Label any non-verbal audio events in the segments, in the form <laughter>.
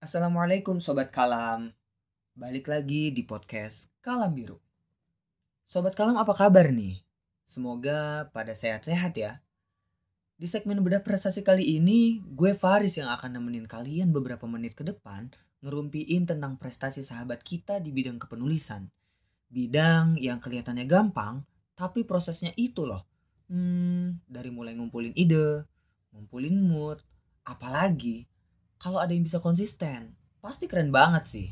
Assalamualaikum Sobat Kalam. Balik lagi di podcast Kalam Biru. Sobat Kalam apa kabar nih? Semoga pada sehat-sehat ya. Di segmen bedah prestasi kali ini Gue Faris yang akan nemenin kalian beberapa menit ke depan Ngerumpiin tentang prestasi sahabat kita di bidang kepenulisan. Bidang yang kelihatannya gampang Tapi prosesnya itu loh. Hmm, dari mulai ngumpulin ide, ngumpulin mood, apalagi kalau ada yang bisa konsisten, pasti keren banget sih.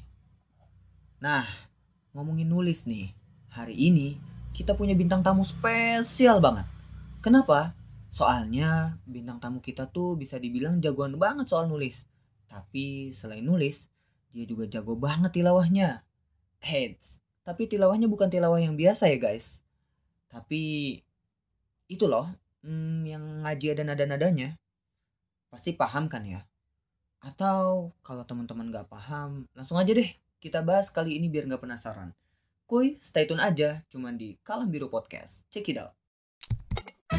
Nah, ngomongin nulis nih, hari ini kita punya bintang tamu spesial banget. Kenapa? Soalnya bintang tamu kita tuh bisa dibilang jagoan banget soal nulis. Tapi selain nulis, dia juga jago banget tilawahnya. Heads, tapi tilawahnya bukan tilawah yang biasa ya guys. Tapi itu loh, hmm, yang ngaji ada nada-nadanya. Pasti paham kan ya? Atau kalau teman-teman gak paham, langsung aja deh kita bahas kali ini biar gak penasaran. Kuy, stay tune aja cuman di Kalam Biru Podcast. Check it out.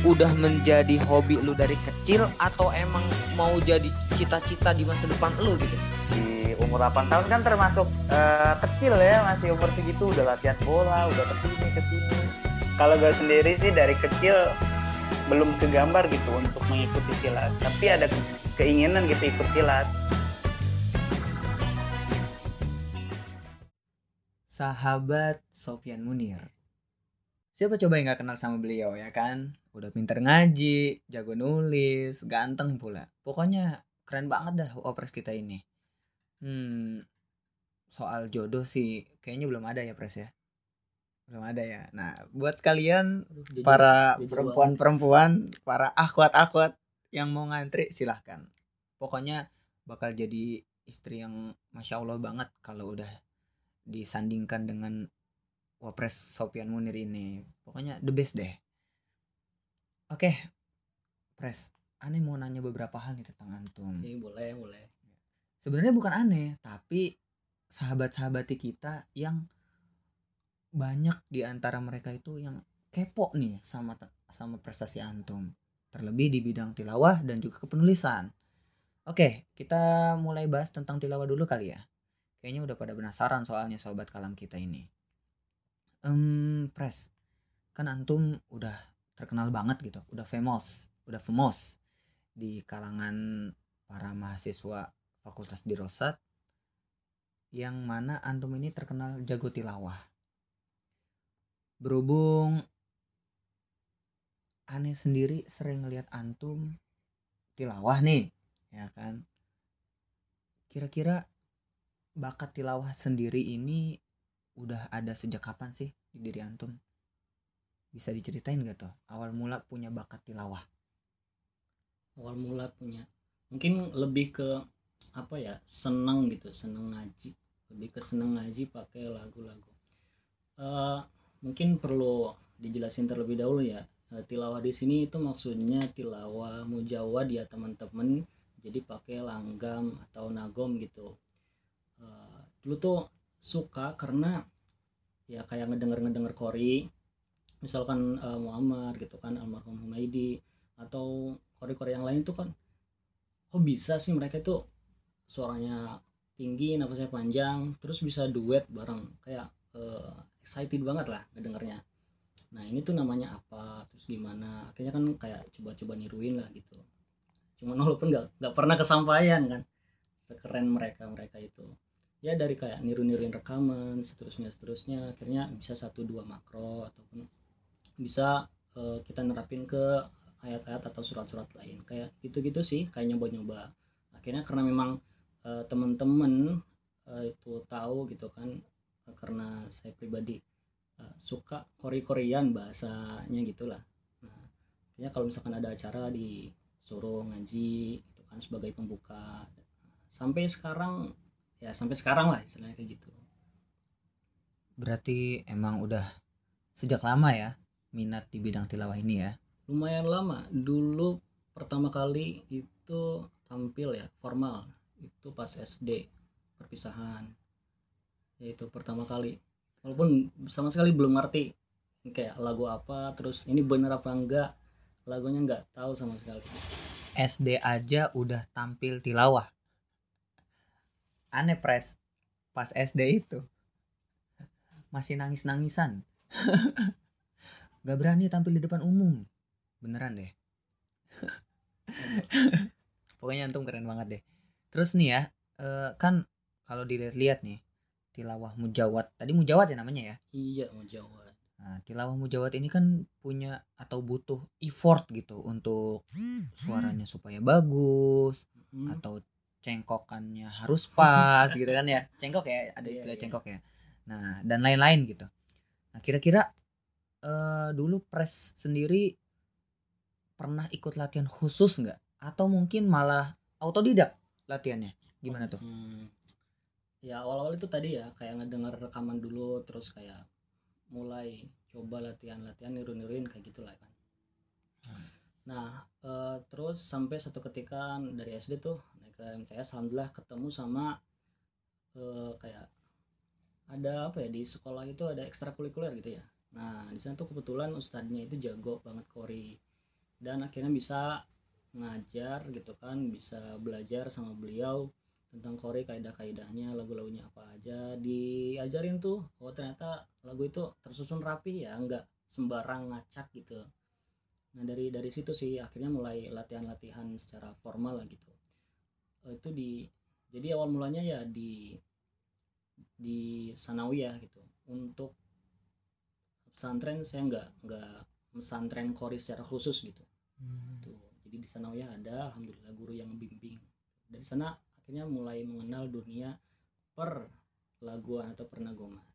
udah menjadi hobi lu dari kecil atau emang mau jadi cita-cita di masa depan lu gitu? di umur 8 tahun kan termasuk eh, kecil ya masih umur segitu udah latihan bola udah ke sini ke sini kalau gue sendiri sih dari kecil belum kegambar gitu untuk mengikuti silat tapi ada keinginan gitu ikut silat Sahabat Sofian Munir. Siapa coba yang gak kenal sama beliau ya kan? Udah pinter ngaji, jago nulis, ganteng pula. Pokoknya keren banget dah opres kita ini. Hmm, soal jodoh sih kayaknya belum ada ya pres ya. Belum ada ya. Nah, buat kalian para perempuan-perempuan, para akhwat-akhwat yang mau ngantri silahkan. Pokoknya bakal jadi istri yang masya Allah banget kalau udah disandingkan dengan wapres Sopian Munir ini. Pokoknya the best deh. Oke, pres. Aneh mau nanya beberapa hal nih tentang antum. Iya boleh boleh. Sebenarnya bukan aneh, tapi sahabat-sahabat kita yang banyak di antara mereka itu yang kepo nih sama sama prestasi antum. Terlebih di bidang tilawah dan juga kepenulisan. Oke, kita mulai bahas tentang tilawah dulu kali ya. Kayaknya udah pada penasaran soalnya sobat kalam kita ini. Em, pres, kan antum udah terkenal banget gitu, udah famous, udah famous di kalangan para mahasiswa Fakultas Dirosat yang mana antum ini terkenal jago tilawah. Berhubung aneh sendiri sering ngeliat antum tilawah nih, ya kan? Kira-kira bakat tilawah sendiri ini udah ada sejak kapan sih di diri antum? Bisa diceritain gak tuh? Awal mula punya bakat tilawah. Awal mula punya mungkin lebih ke apa ya senang gitu senang ngaji lebih ke senang ngaji pakai lagu-lagu Eh, mungkin perlu dijelasin terlebih dahulu ya tilawah di sini itu maksudnya tilawah mujawad ya teman-teman. Jadi pakai langgam atau nagom gitu. Eh, dulu tuh suka karena ya kayak ngedenger ngedenger kori misalkan eh, Muammar gitu kan almarhum Humaidi atau kori-kori yang lain tuh kan kok bisa sih mereka itu suaranya tinggi nafasnya panjang terus bisa duet bareng. Kayak eh, excited banget lah ngedengernya nah ini tuh namanya apa terus gimana? Akhirnya kan kayak coba-coba niruin lah gitu. Cuman <laughs> walaupun nggak nggak pernah kesampaian kan sekeren mereka mereka itu. Ya dari kayak niru-niruin rekaman seterusnya seterusnya akhirnya bisa satu dua makro ataupun bisa eh, kita nerapin ke ayat-ayat atau surat-surat lain. Kayak gitu-gitu sih kayak nyoba-nyoba. Akhirnya karena memang eh, teman-teman eh, itu tahu gitu kan karena saya pribadi eh, suka kori-korian bahasanya gitulah. Nah akhirnya kalau misalkan ada acara disuruh ngaji itu kan sebagai pembuka sampai sekarang ya sampai sekarang lah istilahnya kayak gitu. Berarti emang udah sejak lama ya minat di bidang tilawah ini ya. lumayan lama. Dulu pertama kali itu tampil ya formal. Itu pas SD perpisahan. Yaitu pertama kali walaupun sama sekali belum ngerti kayak lagu apa terus ini bener apa enggak lagunya nggak tahu sama sekali. SD aja udah tampil tilawah. aneh pres. Pas SD itu masih nangis nangisan <laughs> gak berani tampil di depan umum. Beneran deh. <laughs> Pokoknya antum keren banget deh. Terus nih ya eh, kan kalau dilihat-lihat nih tilawah mujawat tadi mujawat ya namanya ya iya mau jawab Nah, tilawah mujawat ini kan punya atau butuh effort gitu untuk suaranya supaya bagus Hmm, atau cengkokannya harus pas gitu kan ya. Cengkok ya, ada Iya, istilah iya. cengkok ya. Nah, dan lain-lain gitu. Nah, kira-kira eh dulu pres sendiri pernah ikut latihan khusus nggak? Atau mungkin malah autodidak latihannya? Gimana tuh? Hmm. Ya awal-awal itu tadi ya kayak ngedengar rekaman dulu terus kayak mulai coba latihan-latihan niru-niruin kayak gitulah kan. Nah eh, terus sampai suatu ketika dari SD tuh naik ke MTS alhamdulillah ketemu sama eh, kayak ada apa ya di sekolah itu ada ekstrakurikuler gitu ya. Nah di sana tuh kebetulan ustadznya itu jago banget kori dan akhirnya bisa ngajar gitu kan bisa belajar sama beliau tentang kori kaidah-kaidahnya lagu-lagunya apa aja. Diajarin tuh oh ternyata lagu itu tersusun rapi ya nggak sembarang ngacak gitu. Nah dari dari situ sih akhirnya mulai latihan-latihan secara formal lah gitu. Eh, itu di jadi awal mulanya ya di di sanawiyah gitu. Untuk pesantren saya nggak nggak pesantren kori secara khusus gitu. Tuh. Jadi di sana ya ada alhamdulillah guru yang membimbing. Dari sana akhirnya mulai mengenal dunia per laguan atau pernagongan.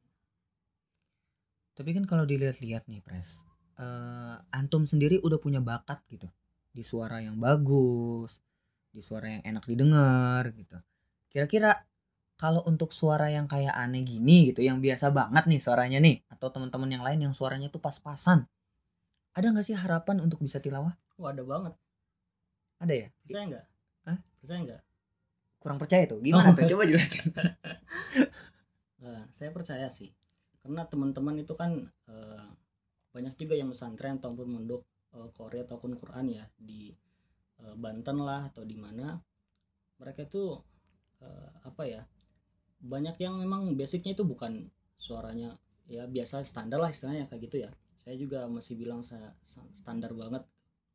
Tapi kan kalau dilihat-lihat nih, Pres, eh, antum sendiri udah punya bakat gitu di suara yang bagus, di suara yang enak didengar gitu. Kira-kira kalau untuk suara yang kayak aneh gini gitu, yang biasa banget nih suaranya nih, atau teman-teman yang lain yang suaranya tuh pas-pasan, ada nggak sih harapan untuk bisa tilawah? Wah ada banget. Ada ya? Percaya nggak? Hah? Percaya nggak? Kurang percaya tuh. Gimana Oh. tuh? Coba jelasin. <laughs> Nah, saya percaya sih. Karena teman-teman itu kan eh, banyak juga yang pesantren ataupun mondok eh, Korea ataupun Quran ya di eh, Banten lah atau di mana mereka itu eh, apa ya banyak yang memang basicnya itu bukan suaranya ya biasa standar lah istilahnya kayak gitu ya saya juga masih bilang saya sa- standar banget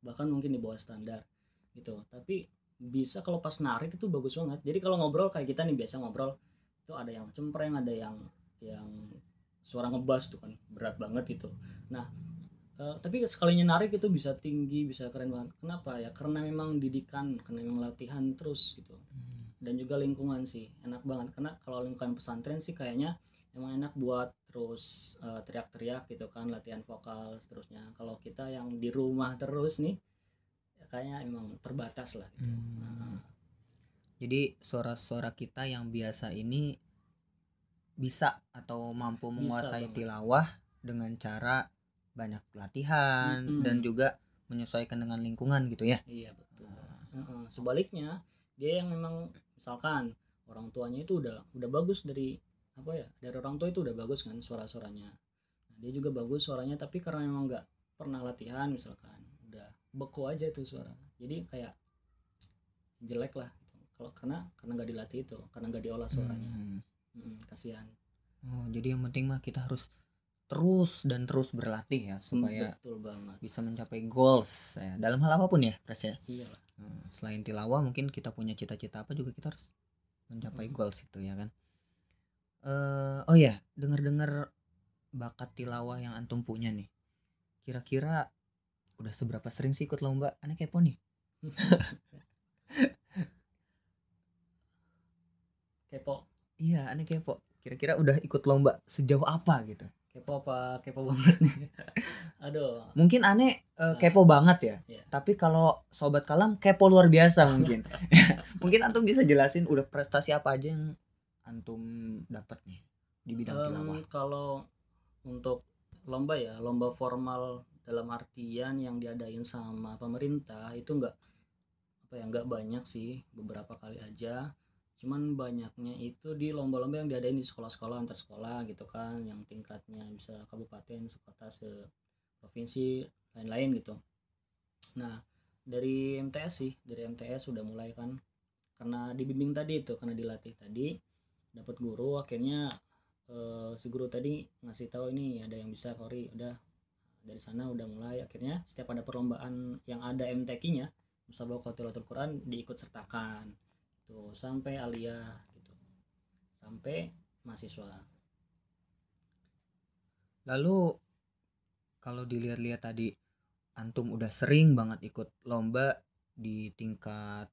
bahkan mungkin di bawah standar gitu tapi bisa kalau pas narik itu bagus banget. Jadi kalau ngobrol kayak kita nih biasa ngobrol itu ada yang cempreng ada yang yang suara ngebas tuh kan berat banget gitu. Nah eh, tapi sekalinya narik itu bisa tinggi bisa keren banget. Kenapa ya? Karena memang didikan karena memang latihan terus gitu. Dan juga lingkungan sih enak banget. Karena kalau lingkungan pesantren sih kayaknya emang enak buat terus eh, teriak-teriak gitu kan latihan vokal seterusnya. Kalau kita yang di rumah terus nih kayaknya emang terbatas lah gitu Nah, Jadi suara-suara kita yang biasa ini bisa atau mampu Bisa menguasai banget. tilawah dengan cara banyak latihan Mm-mm. dan juga menyesuaikan dengan lingkungan gitu ya. Iya betul. Heeh, sebaliknya dia yang memang misalkan orang tuanya itu udah udah bagus dari apa ya dari orang tua itu udah bagus kan suara-suaranya. Nah, dia juga bagus suaranya tapi karena memang nggak pernah latihan misalkan beku aja tuh suara. Jadi kayak jelek lah gitu. Kalau karena karena nggak dilatih itu karena nggak diolah suaranya. Hmm. Mm, kasihan. Oh, jadi yang penting mah kita harus terus dan terus berlatih ya supaya betul banget. bisa mencapai goals ya. Dalam hal apa pun ya, Pres ya. Iya lah. Hmm, Selain tilawah mungkin kita punya cita-cita apa juga kita harus mencapai goals itu ya kan. Eh oh ya, dengar-dengar bakat tilawah yang antum punya nih. Kira-kira udah seberapa sering sih ikut lomba? Aneh kepo nih. <laughs> Kepo. Iya, aneh kepo. Kira-kira udah ikut lomba sejauh apa gitu? Kepo apa? Kepo banget nih. <laughs> Aduh. Mungkin aneh eh, kepo banget ya. Iya. Tapi kalau sobat kalam kepo luar biasa mungkin. <laughs> mungkin antum bisa jelasin udah prestasi apa aja yang antum dapat nih di bidang tilawah. kalau untuk lomba ya lomba formal dalam artian yang diadain sama pemerintah itu enggak apa ya enggak banyak sih beberapa kali aja. Cuman banyaknya itu di lomba-lomba yang diadain di sekolah-sekolah antar sekolah gitu kan yang tingkatnya bisa kabupaten sekota se provinsi lain-lain gitu. Nah dari MTS sih dari MTS sudah mulai kan. Karena dibimbing tadi itu karena dilatih tadi dapat guru akhirnya eh, si guru tadi ngasih tahu ini ada yang bisa kori udah dari sana udah mulai akhirnya setiap ada perlombaan yang ada MTQ-nya musabaqah tilawatul Quran diikut sertakan tuh sampai aliyah gitu sampai mahasiswa Lalu kalau dilihat-lihat tadi antum udah sering banget ikut lomba di tingkat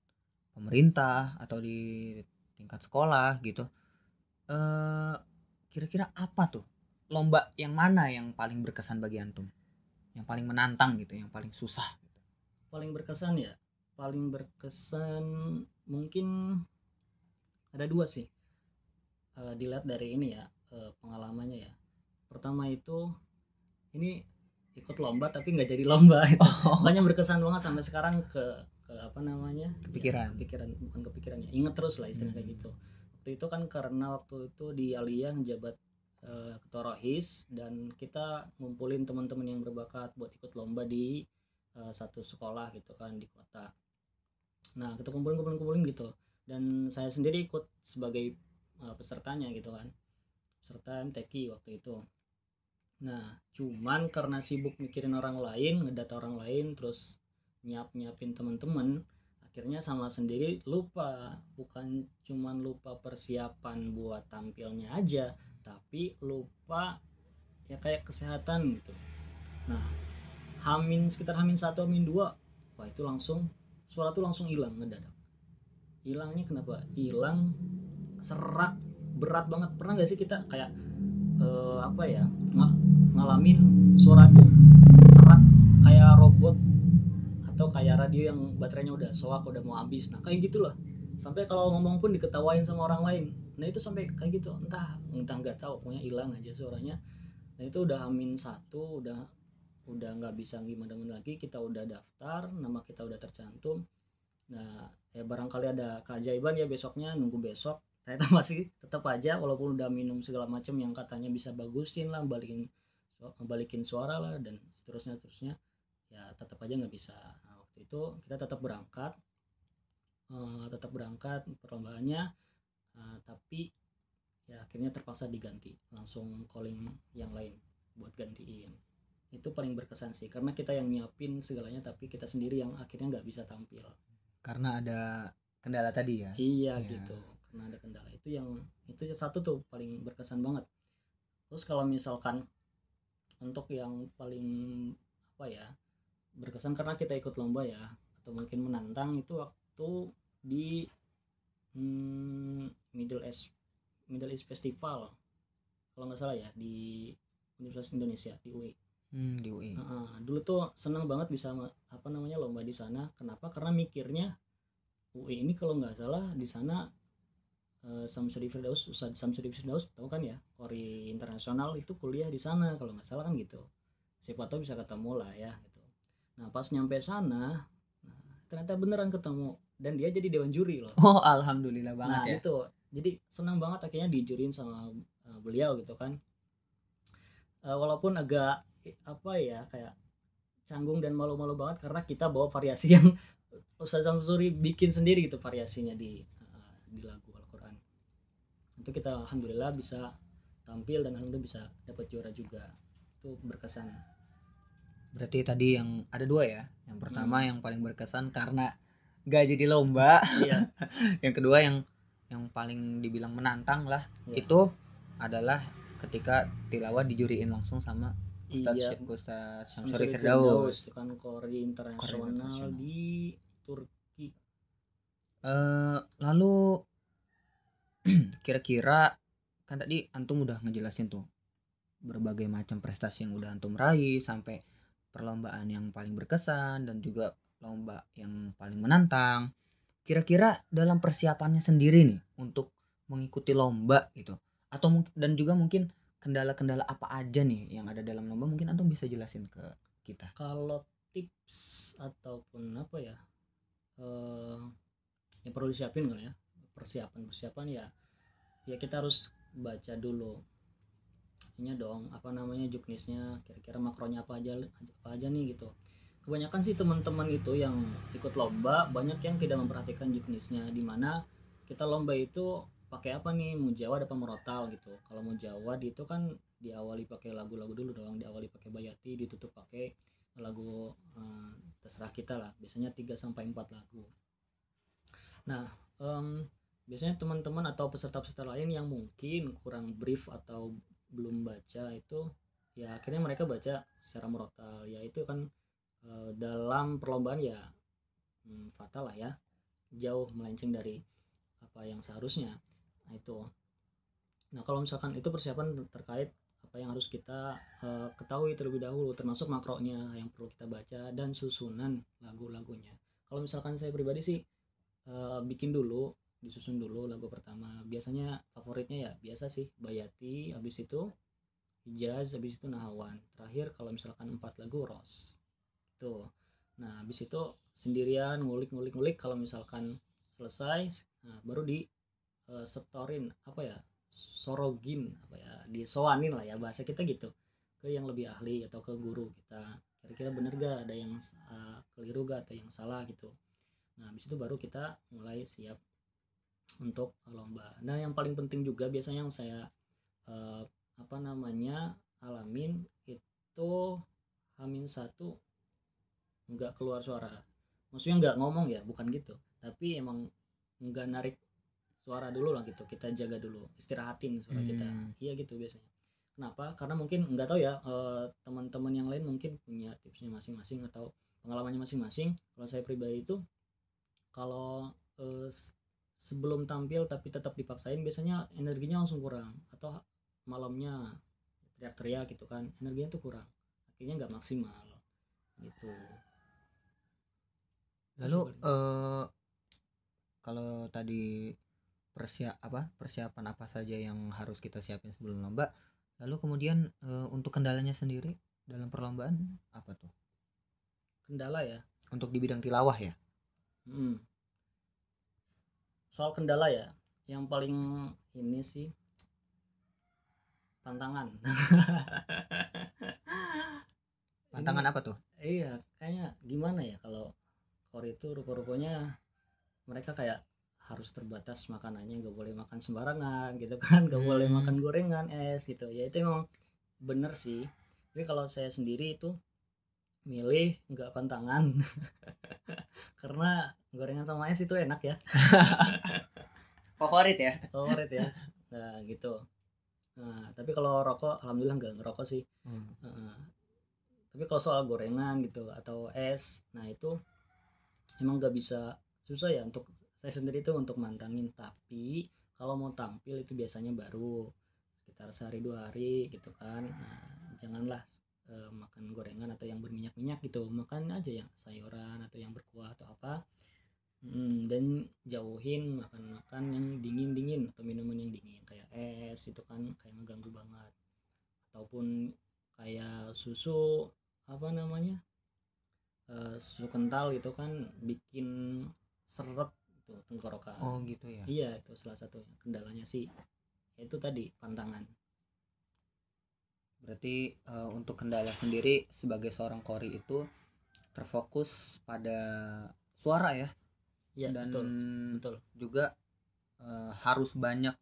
pemerintah atau di tingkat sekolah gitu. Eh kira-kira apa tuh lomba yang mana yang paling berkesan bagi antum? Yang paling menantang gitu, yang paling susah gitu. paling berkesan ya? Paling berkesan mungkin ada dua sih. Eh, dilihat dari ini ya eh, pengalamannya ya. Pertama itu ini ikut lomba tapi nggak jadi lomba <laughs> itu. Makanya berkesan banget sampai sekarang ke ke apa namanya? Kepikiran. kepikiran bukan kepikiran ya inget terus lah istilahnya kayak gitu. Waktu itu kan karena waktu itu di Aliyah ngejabat eh, ketua rohis dan kita ngumpulin teman-teman yang berbakat buat ikut lomba di eh, satu sekolah gitu kan di kota. Nah kita kumpulin kumpulin kumpulin gitu. Dan saya sendiri ikut sebagai eh, pesertanya gitu kan. Peserta MTQ waktu itu. Nah cuman karena sibuk mikirin orang lain ngedata orang lain terus nyiap nyiapin teman-teman akhirnya sama sendiri lupa. Bukan cuman lupa persiapan buat tampilnya aja tapi lupa ya kayak kesehatan gitu. Nah hamin sekitar hamin satu hamin dua wah itu langsung suara tuh langsung hilang ngedadak. Hilangnya kenapa? Hilang serak berat banget. Pernah gak sih kita kayak eh, apa ya nga- ngalamin suara tuh serak kayak robot atau kayak radio yang baterainya udah soak udah mau habis. Nah kayak gitulah. Sampai kalau ngomong pun diketawain sama orang lain nah itu sampai kayak gitu. Entah entah nggak tahu pokoknya hilang aja suaranya. Nah itu udah amin satu udah udah nggak bisa gimana gimana lagi. Kita udah daftar nama kita udah tercantum. Nah ya barangkali ada keajaiban ya besoknya nunggu besok. Ternyata <laughs> masih tetap aja walaupun udah minum segala macam yang katanya bisa bagusin lah balikin balikin suara lah dan seterusnya terusnya ya tetap aja nggak bisa. Nah, waktu itu kita tetap berangkat. Eh, tetap berangkat perlombaannya eh, tapi ya akhirnya terpaksa diganti. Langsung calling yang lain buat gantiin. Itu paling berkesan sih karena kita yang nyiapin segalanya tapi kita sendiri yang akhirnya nggak bisa tampil. Karena ada kendala tadi ya. iya Ya. gitu. Karena ada kendala. Itu yang itu satu tuh paling berkesan banget. Terus kalau misalkan untuk yang paling apa ya berkesan karena kita ikut lomba ya atau mungkin menantang itu waktu di hmm, Middle East Middle East Festival kalau nggak salah ya di Universitas Indonesia di UI Hmm, di UI. Heeh, dulu tuh senang banget bisa apa namanya lomba di sana. Kenapa? Karena mikirnya UI ini kalau nggak salah di sana eh, Samsudi Firdaus, Ustadz Samsudi Firdaus tahu kan ya, Kori internasional itu kuliah di sana kalau nggak salah kan gitu. Siapa tahu bisa ketemu lah ya gitu. Nah pas nyampe sana, nah, ternyata beneran ketemu dan dia jadi dewan juri loh. <laughs> Oh, alhamdulillah Nah banget ya. itu, jadi senang banget akhirnya dijurin sama uh, beliau gitu kan. Uh, walaupun agak eh, apa ya kayak canggung dan malu-malu banget karena kita bawa variasi yang <laughs> Ustaz Samsuri bikin sendiri gitu variasinya di uh, di lagu Al-Quran. Itu kita alhamdulillah bisa tampil dan alhamdulillah bisa dapat juara juga. Itu berkesan. Berarti tadi yang ada dua ya. Yang pertama yang paling berkesan karena gak jadi lomba. Iya. <laughs> yang kedua yang yang paling dibilang menantang lah Iya. itu adalah ketika tilawah dijuriin langsung sama Ustadz Iya. Ustadz Samsuri Firdaus. kan Kori internasional internasional. di Turki. Eh, lalu <clears throat> kira-kira kan tadi antum udah ngejelasin tuh berbagai macam prestasi yang udah antum raih sampai perlombaan yang paling berkesan dan juga lomba yang paling menantang. Kira-kira dalam persiapannya sendiri nih untuk mengikuti lomba gitu atau dan juga mungkin kendala-kendala apa aja nih yang ada dalam lomba mungkin antum bisa jelasin ke kita. kalau tips ataupun apa ya eh yang perlu disiapin kan ya persiapan persiapan ya ya kita harus baca dulu ini dong apa namanya juknisnya kira-kira makronya apa aja apa aja nih gitu kebanyakan sih teman-teman itu yang ikut lomba banyak yang tidak memperhatikan juknisnya di mana kita lomba itu pakai apa nih? Mau Jawa apa merotal gitu. Kalau mau Jawa itu kan diawali pakai lagu-lagu dulu dong diawali pakai Bayati ditutup pakai lagu eh, terserah kita lah. Biasanya 3 sampai 4 lagu. Nah em, biasanya teman-teman atau peserta-peserta lain yang mungkin kurang brief atau belum baca itu ya akhirnya mereka baca secara merotal ya itu kan eh, dalam perlombaan ya hmm, fatal lah ya. Jauh melenceng dari apa yang seharusnya. Nah itu. Nah kalau misalkan itu persiapan ter- terkait apa yang harus kita eh, ketahui terlebih dahulu termasuk makronya yang perlu kita baca dan susunan lagu-lagunya. Kalau misalkan saya pribadi sih eh, bikin dulu disusun dulu lagu pertama. Biasanya favoritnya ya biasa sih Bayati habis itu Hijaz habis itu Nahawan. Terakhir kalau misalkan empat lagu Ros itu nah habis itu sendirian ngulik ngulik ngulik kalau misalkan selesai nah, baru di eh, setorin apa ya sorogin apa ya disoanin lah ya bahasa kita gitu. Ke yang lebih ahli atau ke guru kita. Kira-kira bener gak ada yang eh, keliru gak atau yang salah gitu. Nah habis itu baru kita mulai siap untuk lomba. Nah yang paling penting juga biasanya yang saya eh, apa namanya alamin itu hamin satu nggak keluar suara. Maksudnya nggak ngomong ya bukan gitu. Tapi emang nggak narik suara dulu lah gitu. Kita jaga dulu istirahatin suara kita. Hmm. iya gitu biasanya. Kenapa? Karena mungkin nggak tahu ya eh, teman-teman yang lain mungkin punya tipsnya masing-masing atau pengalamannya masing-masing. Kalau saya pribadi itu kalau eh, sebelum tampil tapi tetap dipaksain biasanya energinya langsung kurang. Atau malamnya teriak-teriak gitu kan energinya tuh kurang. Akhirnya nggak maksimal. Gitu Lalu eh kalau tadi persiap apa persiapan apa saja yang harus kita siapin sebelum lomba, lalu kemudian eh, untuk kendalanya sendiri dalam perlombaan apa tuh? kendala ya Untuk di bidang tilawah ya? Hmm. Soal kendala ya, yang paling ini sih tantangan. Tantangan apa tuh? iya, kayaknya gimana ya kalau Kor itu rupa-rupanya mereka kayak harus terbatas makanannya nggak boleh makan sembarangan gitu kan nggak boleh Hmm. makan gorengan es gitu ya itu emang bener sih tapi kalau saya sendiri itu milih nggak pantangan <laughs> karena gorengan sama es itu enak ya <laughs> Favorit ya? favorit ya nah gitu nah tapi kalau rokok alhamdulillah nggak ngerokok sih Hmm. Heeh. tapi kalau soal gorengan gitu atau es nah itu emang nggak bisa susah ya untuk saya sendiri tuh untuk mantangin tapi kalau mau tampil itu biasanya baru sekitar sehari dua hari gitu kan. Nah janganlah eh, makan gorengan atau yang berminyak-minyak gitu makan aja yang sayuran atau yang berkuah atau apa. Mm, dan jauhin makan-makan yang dingin-dingin atau minuman yang dingin kayak es itu kan kayak ngeganggu banget. Ataupun kayak susu apa namanya Eh, susu kental itu kan bikin seret tuh tenggorokan. Oh gitu ya. iya itu salah satu kendalanya sih. Itu tadi pantangan. Berarti eh, untuk kendala sendiri sebagai seorang kori itu terfokus pada suara ya? Iya dan betul betul. juga eh, harus banyak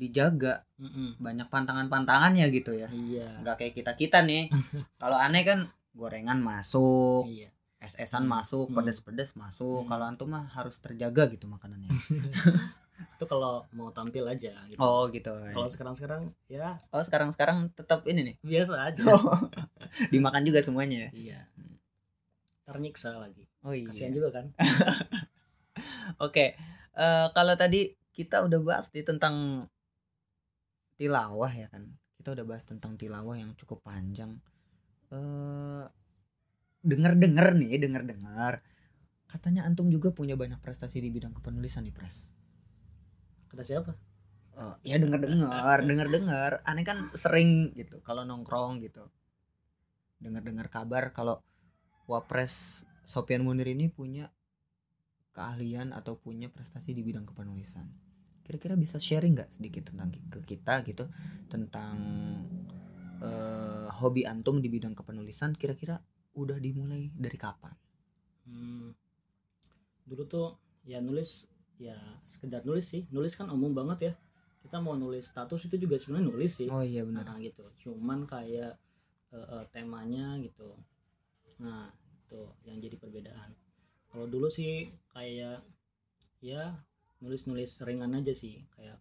dijaga. Mm-mm. banyak pantangan-pantangannya gitu ya. Iya. Nggak kayak kita kita nih. <laughs> Kalau aneh kan gorengan masuk iya. es-esan Hmm. masuk Hmm. pedes-pedes masuk. Hmm. kalau antum mah harus terjaga gitu makanannya. <laughs> Itu kalau mau tampil aja gitu. Oh gitu. Kalau sekarang sekarang ya. Oh sekarang sekarang tetap ini nih. Biasa aja. <laughs> Dimakan juga semuanya ya? Iya. Ternyiksa lagi. Oh iya. Kasihan juga kan? <laughs> Oke, eh, kalau tadi kita udah bahas di tentang tilawah ya kan, kita udah bahas tentang tilawah yang cukup panjang. Eh, dengar-dengar nih, dengar-dengar, katanya antum juga punya banyak prestasi di bidang kepenulisan nih pres. kata siapa Eh, ya dengar-dengar, dengar-dengar. Aneh kan sering gitu kalau nongkrong gitu, dengar-dengar kabar kalau wapres Sopian Munir ini punya keahlian atau punya prestasi di bidang kepenulisan. Kira-kira bisa sharing nggak sedikit tentang ke kita gitu tentang hobi antum di bidang kepenulisan? Kira-kira udah dimulai dari kapan? Hmm, dulu tuh ya nulis ya sekedar nulis sih. Nulis kan umum banget ya. Kita mau nulis status itu juga sebenarnya nulis sih. Oh iya benar. Nah gitu. Cuman kayak eh, eh, temanya gitu. Nah itu yang jadi perbedaan. Kalau dulu sih kayak ya nulis-nulis ringan aja sih. Kayak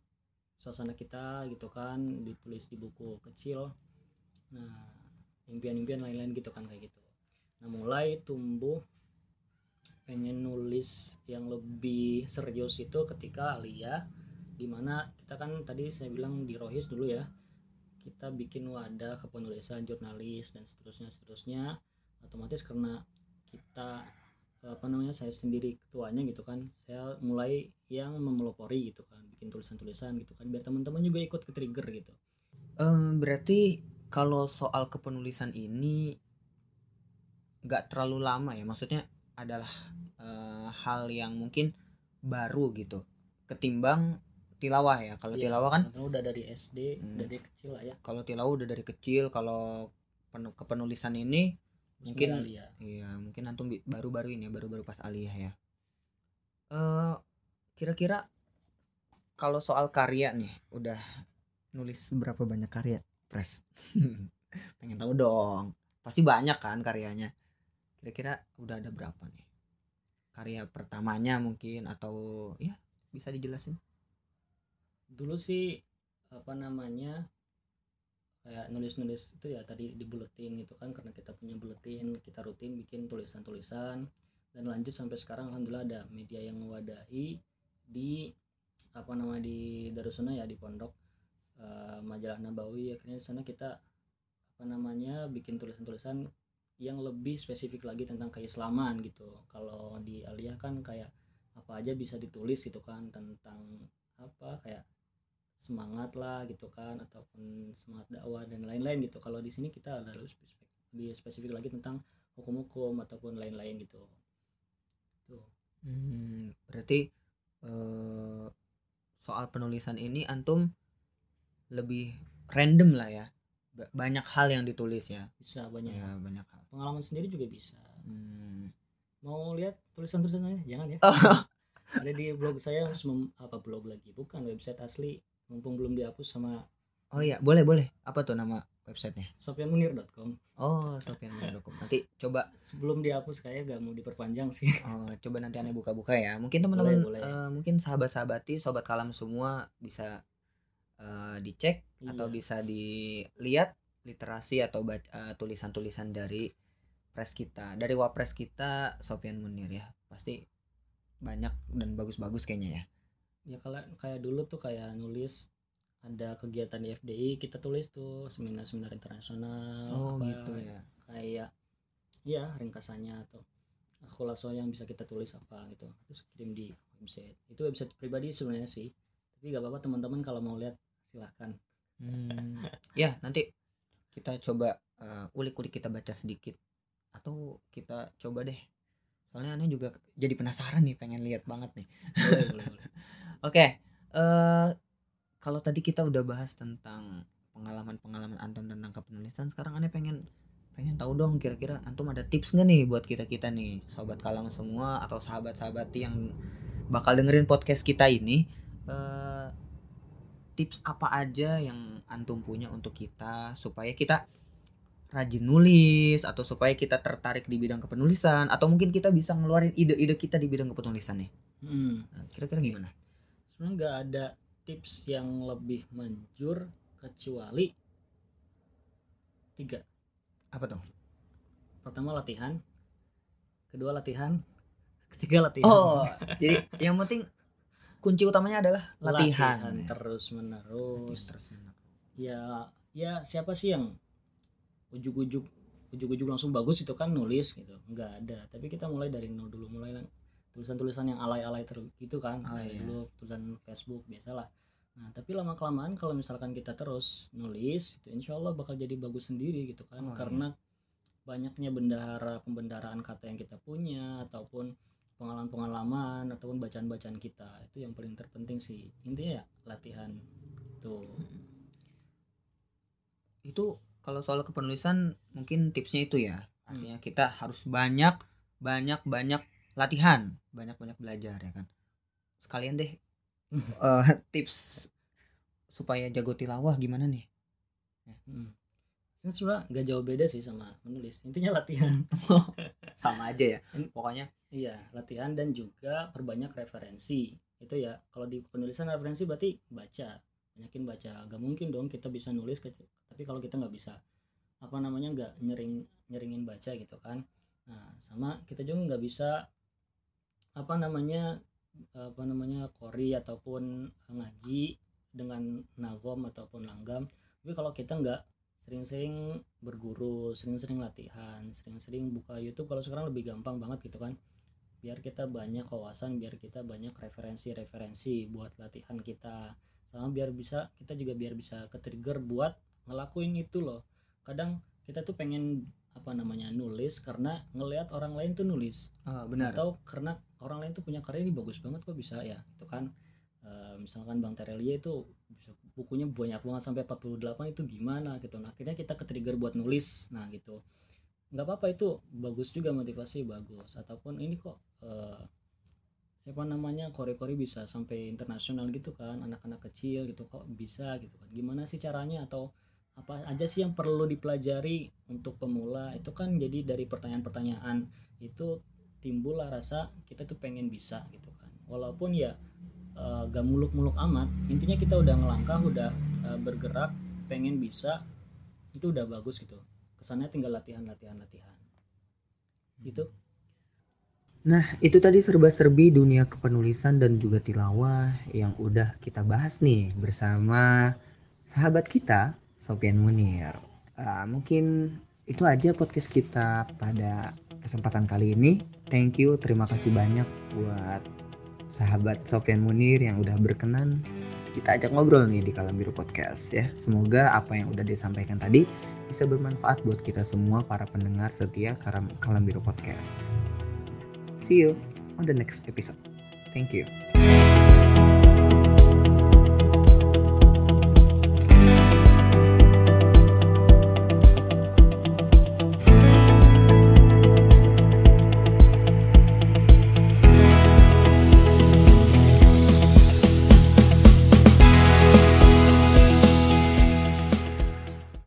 suasana kita gitu kan ditulis di buku kecil nah impian-impian lain-lain gitu kan kayak gitu. Nah mulai tumbuh pengen nulis yang lebih serius itu ketika Alia di mana kita kan tadi saya bilang di Rohis dulu ya kita bikin wadah kepenulisan jurnalis dan seterusnya seterusnya. Otomatis karena kita apa namanya saya sendiri ketuanya gitu kan saya mulai yang memelopori gitu kan bikin tulisan-tulisan gitu kan biar teman-teman juga ikut ke trigger gitu. Em, berarti kalau soal kepenulisan ini nggak terlalu lama ya maksudnya adalah eh, hal yang mungkin baru gitu ketimbang tilawah ya kalau Iya, tilawah kan udah dari SD Hmm. dari kecil lah ya kalau tilawah udah dari kecil kalau penu- kepenulisan ini Mungkin- Bismillah, Alia. Iya, mungkin antum baru-baru ini ya, baru-baru pas aliyah ya. Eh, kira-kira kalau soal karya nih, udah nulis berapa banyak karya, Pres? <laughs> Pengen tahu dong. Pasti banyak kan karyanya. Kira-kira udah ada berapa nih? Karya pertamanya mungkin atau ya bisa dijelasin? dulu sih apa namanya kayak nulis-nulis itu ya tadi di buletin gitu kan karena kita punya buletin kita rutin bikin tulisan-tulisan dan lanjut sampai sekarang alhamdulillah ada media yang mewadahi di apa nama di Darussunnah ya di pondok eh, majalah Nabawi akhirnya di sana kita apa namanya bikin tulisan-tulisan yang lebih spesifik lagi tentang keislaman gitu. Kalau di Aliyah kan kayak apa aja bisa ditulis gitu kan tentang apa kayak semangat lah gitu kan ataupun semangat dakwah dan lain-lain gitu. Kalau di sini kita ada lebih spesifik, lebih spesifik lagi tentang hukum-hukum ataupun lain-lain gitu. Tuh. Hmm, berarti eh, soal penulisan ini antum lebih random lah ya. Ba- Banyak hal yang ditulis ya. bisa banyak Ya, banyak hal. pengalaman sendiri juga bisa Hmm. mau lihat tulisan-tulisannya jangan ya <laughs> ada di blog saya apa blog lagi bukan website asli mumpung belum dihapus sama Oh iya, boleh boleh. Apa tuh nama websitenya? sofianmunir.com Oh, sofian.com. Nanti coba sebelum dihapus kayak gak mau diperpanjang sih <laughs> oh, coba nanti aneh buka-buka ya. Mungkin teman-teman eh, mungkin sahabat-sahabati, sobat kalam semua bisa eh, dicek atau Iya. bisa dilihat literasi atau baca- eh, tulisan-tulisan dari pres kita, dari wapres kita Sofian Munir ya. Pasti banyak dan bagus-bagus kayaknya ya. ya kalau kayak dulu tuh kayak nulis ada kegiatan di FDI kita tulis tuh seminar-seminar internasional Oh, apa, gitu ya. kayak ya ringkasannya atau khulaso yang bisa kita tulis apa gitu terus kirim di website itu website pribadi sebenarnya sih tapi gak apa-apa teman-teman kalau mau lihat silahkan. Hmm, ya nanti kita coba eh, ulik-ulik kita baca sedikit. Atau kita coba deh. Soalnya aneh juga jadi penasaran nih pengen lihat banget nih. Boleh boleh boleh. <laughs> Oke eh kalau tadi kita udah bahas tentang pengalaman-pengalaman antum tentang kepenulisan sekarang aneh pengen pengen tahu dong kira-kira antum ada tips nggak nih buat kita kita nih sobat kalam semua atau sahabat-sahabat yang bakal dengerin podcast kita ini? Eh tips apa aja yang antum punya untuk kita supaya kita rajin nulis atau supaya kita tertarik di bidang kepenulisan atau mungkin kita bisa ngeluarin ide-ide kita di bidang kepenulisan nih hmm. Nah, kira-kira gimana? Sebenarnya nggak ada tips yang lebih manjur kecuali tiga. Apa tuh? Pertama latihan. Kedua latihan. Ketiga latihan. Oh jadi yang penting kunci utamanya adalah latihan, Ya. terus menerus terus ya ya siapa sih yang ujuk-ujuk ujuk-ujuk langsung bagus itu kan nulis gitu. Nggak ada. Tapi kita mulai dari nol dulu mulai lang- tulisan-tulisan yang alay-alay terus gitu kan. Oh, iya. dulu tulisan Facebook biasalah. Nah tapi lama kelamaan kalau misalkan kita terus nulis itu insya Allah bakal jadi bagus sendiri gitu kan. Oh, iya. karena banyaknya bendahara pembendaharaan kata yang kita punya ataupun pengalaman-pengalaman ataupun bacaan-bacaan kita. Itu yang paling terpenting sih. Intinya ya latihan. Itu. Itu kalau soal kepenulisan mungkin tipsnya itu ya. Artinya kita harus banyak banyak banyak latihan. Banyak banyak belajar ya kan? Sekalian deh <laughs> eh, tips supaya jago tilawah gimana nih? Hmm. Ini sebenarnya gak jauh beda sih sama menulis. Intinya latihan. <laughs> sama aja ya pokoknya iya, latihan dan juga perbanyak referensi. Itu ya, kalau di penulisan referensi berarti baca. Banyakin baca. Gak mungkin dong kita bisa nulis tapi kalau kita nggak bisa apa namanya nggak nyering nyeringin baca gitu kan. Nah, sama kita juga nggak bisa apa namanya apa namanya kori ataupun ngaji dengan nagom ataupun langgam tapi kalau kita nggak sering-sering berguru sering-sering latihan sering-sering buka YouTube kalau sekarang lebih gampang banget gitu kan. Biar kita banyak wawasan biar kita banyak referensi-referensi buat latihan kita. Sama biar bisa kita juga biar bisa ke trigger buat ngelakuin itu loh. Kadang kita tuh pengen apa namanya nulis karena ngelihat orang lain tuh nulis. Ah, benar. Atau karena orang lain tuh punya karya ini bagus banget kok bisa ya itu kan. Eh, misalkan Bang Terelia itu bisa bukunya banyak banget sampai 48 itu gimana gitu. Nah akhirnya kita ke trigger buat nulis. Nah gitu. Nggak apa-apa itu bagus juga motivasi bagus. Ataupun ini kok eh, siapa namanya kori-kori bisa sampai internasional gitu kan anak-anak kecil gitu kok bisa gitu kan. Gimana sih caranya atau apa aja sih yang perlu dipelajari untuk pemula? Itu kan jadi dari pertanyaan-pertanyaan. Itu timbullah rasa kita tuh pengen bisa gitu kan. Walaupun ya eh, gak muluk-muluk amat. Intinya kita udah ngelangkah udah eh, bergerak pengen bisa itu udah bagus gitu. Kesannya tinggal latihan latihan latihan. Gitu. Nah, itu tadi serba-serbi dunia kepenulisan dan juga tilawah yang udah kita bahas nih bersama sahabat kita, Sofian Munir. Ah, mungkin itu aja podcast kita pada kesempatan kali ini. Thank you, terima kasih banyak buat sahabat Sofian Munir yang udah berkenan kita ajak ngobrol nih di Kalam Biru Podcast ya. Semoga apa yang udah disampaikan tadi bisa bermanfaat buat kita semua para pendengar setia Kalam, Biru Podcast. See you on the next episode. Thank you.